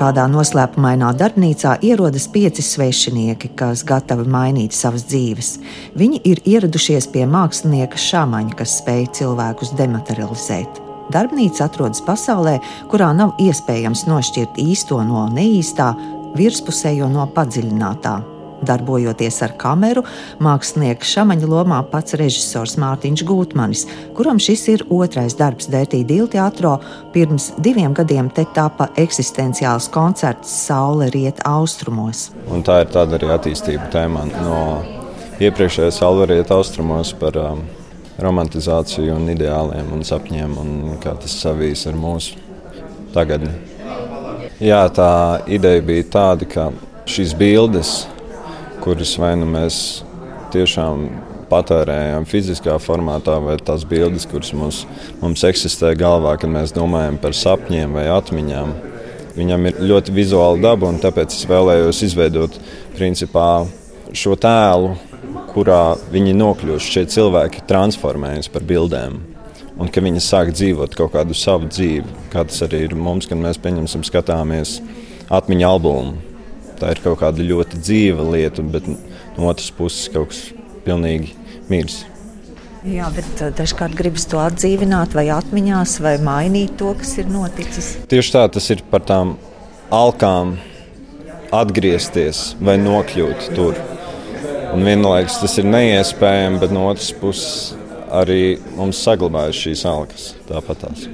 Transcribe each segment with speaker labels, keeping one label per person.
Speaker 1: Kādā noslēpumainā darbnīcā ierodas pieci svešinieki, kas gatavi mainīt savas dzīves. Viņi ir ieradušies pie mākslinieka šāmaņa, kas spēj cilvēkus dematerializēt. Darbnīca atrodas pasaulē, kurā nav iespējams nošķirt īsto no neīstā, virspusējo no padziļinātā. Darbojoties ar kameru, mākslinieka šāmaņa lomā pats režisors Mārtiņš Gūtmanis, kuram šis ir otrais darbs Dētī Dilteātro, pirms diviem gadiem te tapa eksistenciāls koncerts Saule riet austrumos.
Speaker 2: Un tā ir tāda arī attīstība tēma no iepriekšējā Saule riet austrumos par um, romantizāciju un ideāliem un sapņiem un kā tas savīs ar mūsu tagadni. Jā, tā ideja bija tāda, ka šīs bildes kuras vai nu mēs tiešām patērējam fiziskā formātā, vai tās bildes, kuras mums, mums eksistē galvā, kad mēs domājam par sapņiem vai atmiņām. Viņam ir ļoti vizuāla daba, un tāpēc es vēlējos izveidot principā, šo tēlu, kurā viņi nokļūst. Šie cilvēki transformējas par bildēm. Un ka viņi sāk dzīvot kaut kādu savu dzīvi, kā tas arī ir mums, kad mēs pieņemsim, skatāmies atmiņu albumu tā ir kaut kāda ļoti dzīva lieta, bet no otras puses kaut kas pilnīgi mirs.
Speaker 1: Jā, bet uh, dažkārt gribas to atdzīvināt, vai atmiņās, vai mainīt to, kas ir noticis.
Speaker 2: Tieši tā, tas ir par tām alkām atgriezties vai nokļūt tur. Un vienlaikus tas ir neiespējami, bet no otras puses arī mums saglabājas šīs alkas tāpatās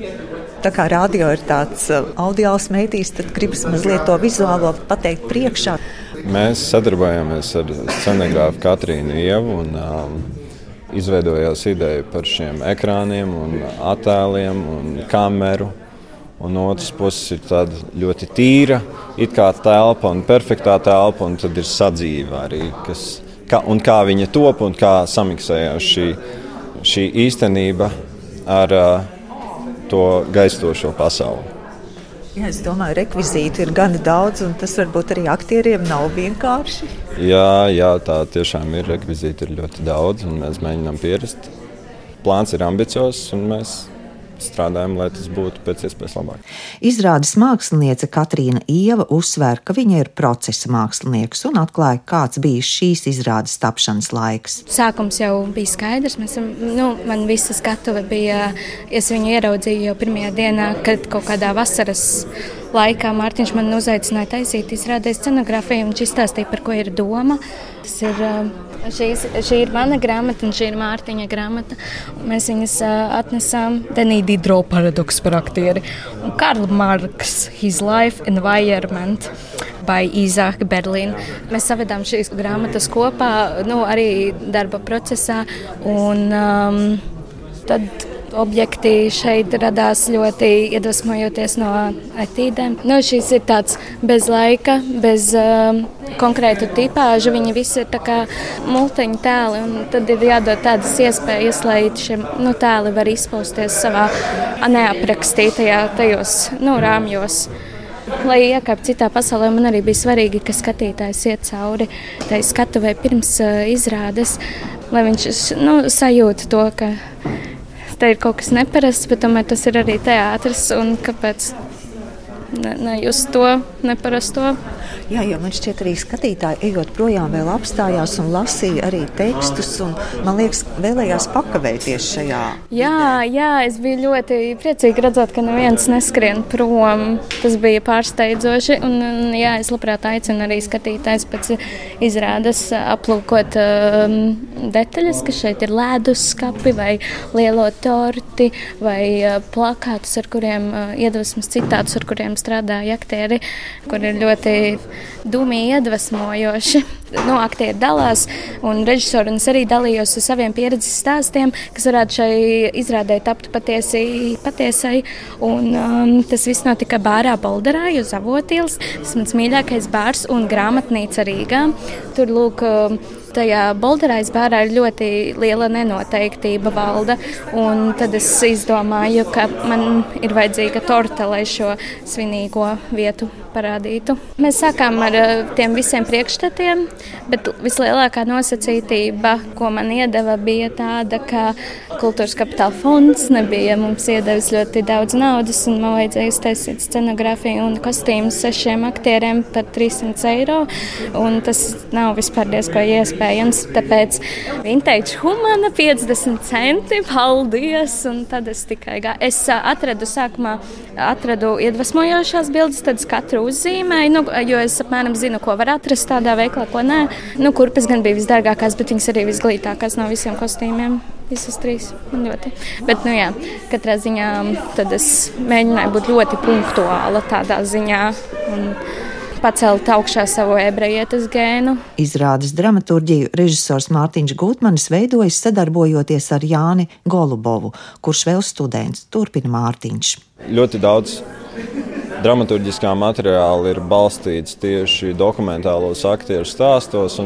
Speaker 1: tā kā radio ir tāds uh, audiāls mēdījis, tad gribas mazliet to vizuālo pateikt priekšā.
Speaker 2: Mēs sadarbojamies ar scenogrāfu Katrīnu Ievu un um, izveidojās ideja par šiem ekrāniem un attēliem un kameru. Un otrs puses ir tāda ļoti tīra, it kā telpa un perfektā telpa, un tad ir sadzīve arī, kas, kā, un kā viņa top un kā samiksējās šī, šī īstenība ar uh, to gaistošo pasauli.
Speaker 1: Jā, es domāju, rekvizīti ir gana daudz, un tas varbūt arī aktieriem nav vienkārši.
Speaker 2: Jā, jā tā tiešām ir. Rekvizīti ir ļoti daudz, un mēs mēģinām pierast. Plāns ir ambiciozs, un mēs strādājam, lai tas būtu pēc iespējas labāk.
Speaker 1: Izrādes māksliniece Katrīna Ieva uzsver, ka viņa ir procesa mākslinieks un atklāja, kāds bija šīs izrādes tapšanas laiks.
Speaker 3: Sākums jau bija skaidrs. Mēs, nu, man visa skatuve bija, es viņu ieraudzīju jau pirmajā dienā, kad kaut kādā vasaras laikā Mārtiņš man uzaicināja taisīt izrādē scenogrāfiju un viņš izstāstīja, par ko ir doma. Tas ir Šīs, šī ir mana grāmata, un šī ir Mārtiņa grāmata. Mēs viņas atnesām Denīdi Dro paradoksu par aktieri. Un Karls Marks, His Life Environment by Izāk Berlīna. Mēs savedām šīs grāmatas kopā, nu, arī darba procesā. Un, um, tad objekti šeit radās ļoti iedvesmojoties no etīdēm. Nu, šis ir tāds bez laika, bez uh, konkrētu tipāžu. Viņi visi ir kā multiņu tēli, tad ir jādod tādas iespējas, lai šie nu, tēli var izpausties savā neaprakstītajā tajos nu, rāmjos. Lai iekāptu citā pasaulē, man arī bija svarīgi, ka skatītājs iet cauri tai skatuvei pirms uh, izrādes, lai viņš nu, sajūta to, ka te ir kaut kas neparasts, bet tomēr tas ir arī teātris. Kāpēc ne, ne to neparasto?
Speaker 1: Jā, jo man šķiet, arī skatītāji, ejot projām, vēl apstājās un lasīja arī tekstus. Man liekas, vēlējās pakavēties šajā.
Speaker 3: Jā, jā, es biju ļoti priecīga redzēt, ka neviens neskrien prom. Tas bija pārsteidzoši. Un, un, jā, es labprāt aicinu arī skatītājus pēc izrādes aplūkot um, detaļas, ka šeit ir ledus skapi vai lielo torti vai uh, plakātus, ar kuriem uh, iedvesmas citātus, ar kuriem strādāja aktieri, kur ir ļoti dūmīgi iedvesmojoši. Nu, aktieri dalās, un režisori un arī dalījos ar saviem pieredzes stāstiem, kas varētu šai izrādē tapt patiesi, patiesai. Un, um, tas viss notika bārā Bolderā, uz Avotīlas. Tas mans mīļākais bārs un grāmatnīca Rīgā. Tur lūk, um, tajā bolderais bārā ir ļoti liela nenoteiktība valda. Un tad es izdomāju, ka man ir vajadzīga torte, lai šo svinīgo vietu parādītu. Mēs sākām ar eh, tiem visiem priekšstatiem, bet vislielākā nosacītība, ko man iedeva, bija tāda, ka kultūras kapitāla fonds nebija mums iedevis ļoti daudz naudas, un man vajadzēja uztaisīt scenogrāfiju un kostīmus sešiem aktieriem par 300 eiro. Tas nav vispār diezgan iespējams. Tāpēc vintage humana 50 centi, paldies! Un tad es tikai gāju. Es atradu sākumā atradu iedvesmojošās bildes, tad katru uzzīmēju, nu, jo es apmēram zinu, ko var atrast tādā veiklā, ko nē. Nu, kurpes gan bija visdārgākās, bet viņas arī visglītākās no visiem kostīmiem. Visas trīs ļoti. Bet, nu, jā, katrā ziņā es mēģināju būt ļoti punktuāla tādā ziņā. Un, pacelt augšā savu ebrejietes gēnu.
Speaker 1: Izrādes dramaturģiju režisors Mārtiņš Gutmanis veidojas sadarbojoties ar Jāni Golubovu, kurš vēl students. Turpina Mārtiņš.
Speaker 2: Ļoti daudz dramaturgiskā materiāla ir balstīts tieši dokumentālos aktieru stāstos.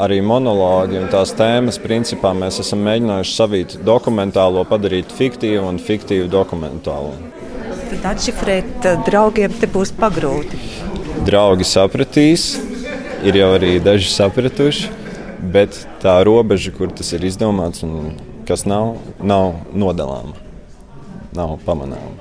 Speaker 2: Arī monologi un tās tēmas, principā mēs esam mēģinājuši savīt dokumentālo, padarīt fiktīvu un fiktīvu dokumentālo.
Speaker 1: Tad atšifrēt eh, draugiem te būs pagrūti
Speaker 2: draugi sapratīs, ir jau arī daži sapratuši, bet tā robeža, kur tas ir izdomāts un kas nav, nav nodalāma, nav pamanāma.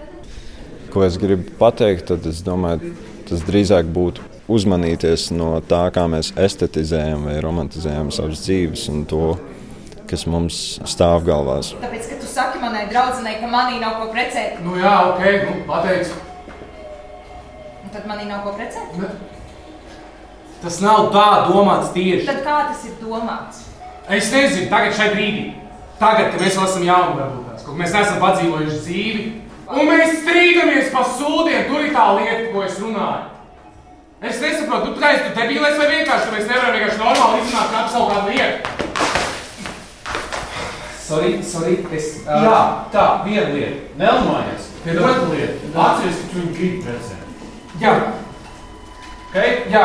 Speaker 2: Ko es gribu pateikt, tad es domāju, tas drīzāk būtu uzmanīties no tā, kā mēs estetizējam vai romantizējam savas dzīves un to, kas mums stāv galvās.
Speaker 4: Tāpēc, ka tu saki manai draudzenei, ka manī nav ko precēt.
Speaker 5: Nu jā, ok, nu pateicu.
Speaker 4: Un tad manī nav ko precēt? Ne.
Speaker 5: Tas nav tā domāts tieši.
Speaker 4: Tad kā tas ir domāts?
Speaker 5: Es nezinu, tagad šai brīdī. Tagad, kad mēs vēl esam jauni, varbūt kaut mēs neesam padzīvojuši dzīvi. Un mēs strīdamies pa sūdiem, tur ir tā lieta, ko es runāju. Es nesaprotu, tu teici, tu debīlēs vai vienkārši, ka mēs nevaram vienkārši normāli izrunāt kādu savu kādu lietu.
Speaker 6: Sorry, sorry, es...
Speaker 5: Uh, Jā, tā, viena lieta. Nelmājies. Otra lieta. Atceries, ka tu viņu gribi precēt. Jā, okay? jā,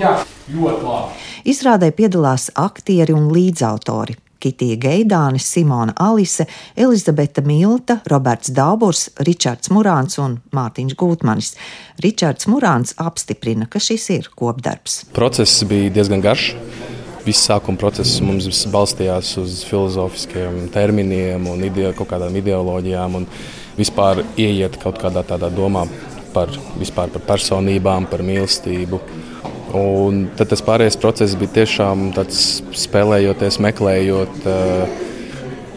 Speaker 5: jā. ļoti labi.
Speaker 1: Izrādē piedalās aktieri un līdzautori. Kitija Geidāne, Simona Alise, Elizabete Milta, Roberts Dauburs, Ričards Murāns un Mārtiņš Gūtmanis. Ričards Murāns apstiprina, ka šis ir kopdarbs.
Speaker 7: Process bija diezgan garš. Viss sākuma process mums balstījās uz filozofiskiem terminiem un ide kaut kādām ideoloģijām un vispār ieiet kaut kādā tādā domā par, vispār par personībām, par mīlestību. Un tad tas pārējais process bija tiešām tāds spēlējoties, meklējot uh,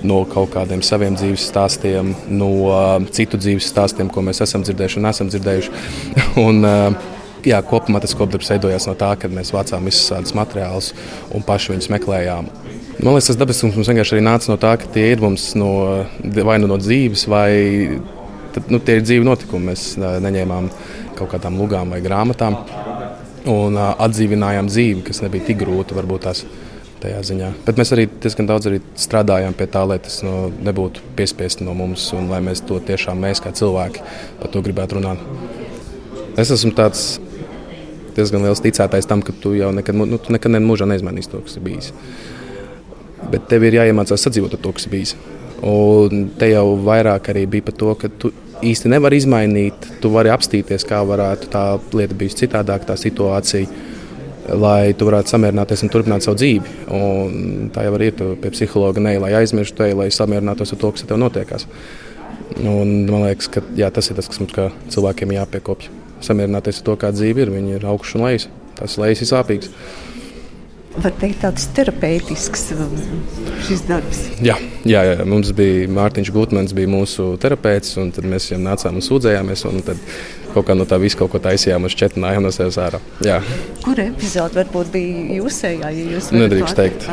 Speaker 7: no kaut kādiem saviem dzīves stāstiem, no uh, citu dzīves stāstiem, ko mēs esam dzirdējuši un esam dzirdējuši. un, uh, jā, kopumā tas kopdarbs veidojās no tā, ka mēs vācām visus šādus materiālus un paši viņus meklējām. Man liekas, tas dabiskums mums vienkārši arī nāca no tā, ka tie ir mums no, vai nu no dzīves, vai tad, nu, tie ir dzīvi notikumi. Mēs neņēmām kaut kādām lugām vai grāmatām un atdzīvinājām dzīvi, kas nebija tik grūta varbūt tās. Bet mēs arī diezgan daudz arī strādājām pie tā, lai tas no, nebūtu piespiests no mums, un lai mēs to tiešām, mēs kā cilvēki, par to gribētu runāt. Es esmu tāds diezgan liels ticētājs tam, ka tu jau nekad, nu, tu nekad mūžā neizmainīsi to, kas ir bijis. Bet tev ir jāiemācās sadzīvot ar to, kas ir bijis. Un te jau vairāk arī bija par to, ka tu īsti nevar izmainīt. Tu vari apstīties, kā varētu tā lieta būt citādāk, tā situācija. Lai tu varētu samierināties un turpināt savu dzīvi. Un tā jau ir pie psihologa, ne lai aizmirstu te, lai samierinātos ar to, kas tev notiekās. Un, man liekas, ka jā, tas ir tas, kas mums cilvēkiem jāpiekopja. Samierināties ar to, kā dzīve ir. Viņi ir augšs un lejas. Tas lejas ir sāpīgs
Speaker 1: var teikt, tāds terapeitisks um, šis darbs.
Speaker 7: Jā, jā, jā. mums bija Mārtiņš Gutmans, bija mūsu terapeits, un tad mēs viņam nācām un sūdzējāmies. Un tad kaut kā no tā visu kaut ko taisījām un šķetinājām no sevis ārā. Jā.
Speaker 1: Kur epizode varbūt bija jūsējā? Ja jūs
Speaker 7: nedrīkst teikt.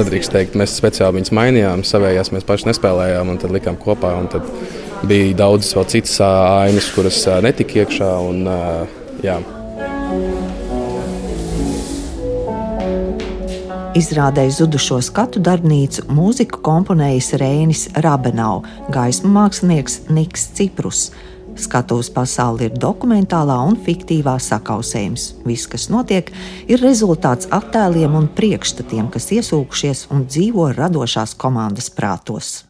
Speaker 7: Nedrīkst teikt. Mēs speciāli viņus mainījām, savējās mēs paši nespēlējām un tad likām kopā. Un tad bija daudz vēl citas ainas, kuras netika iekšā. Un, jā.
Speaker 1: Izrādē zudušo skatu darbnīcu mūziku komponējis Rēnis Rabenau, gaismu mākslinieks Niks Ciprus. Skatuves pasaule ir dokumentālā un fiktīvā sakausējums. Viss, kas notiek, ir rezultāts attēliem un priekšstatiem, kas iesūkušies un dzīvo radošās komandas prātos.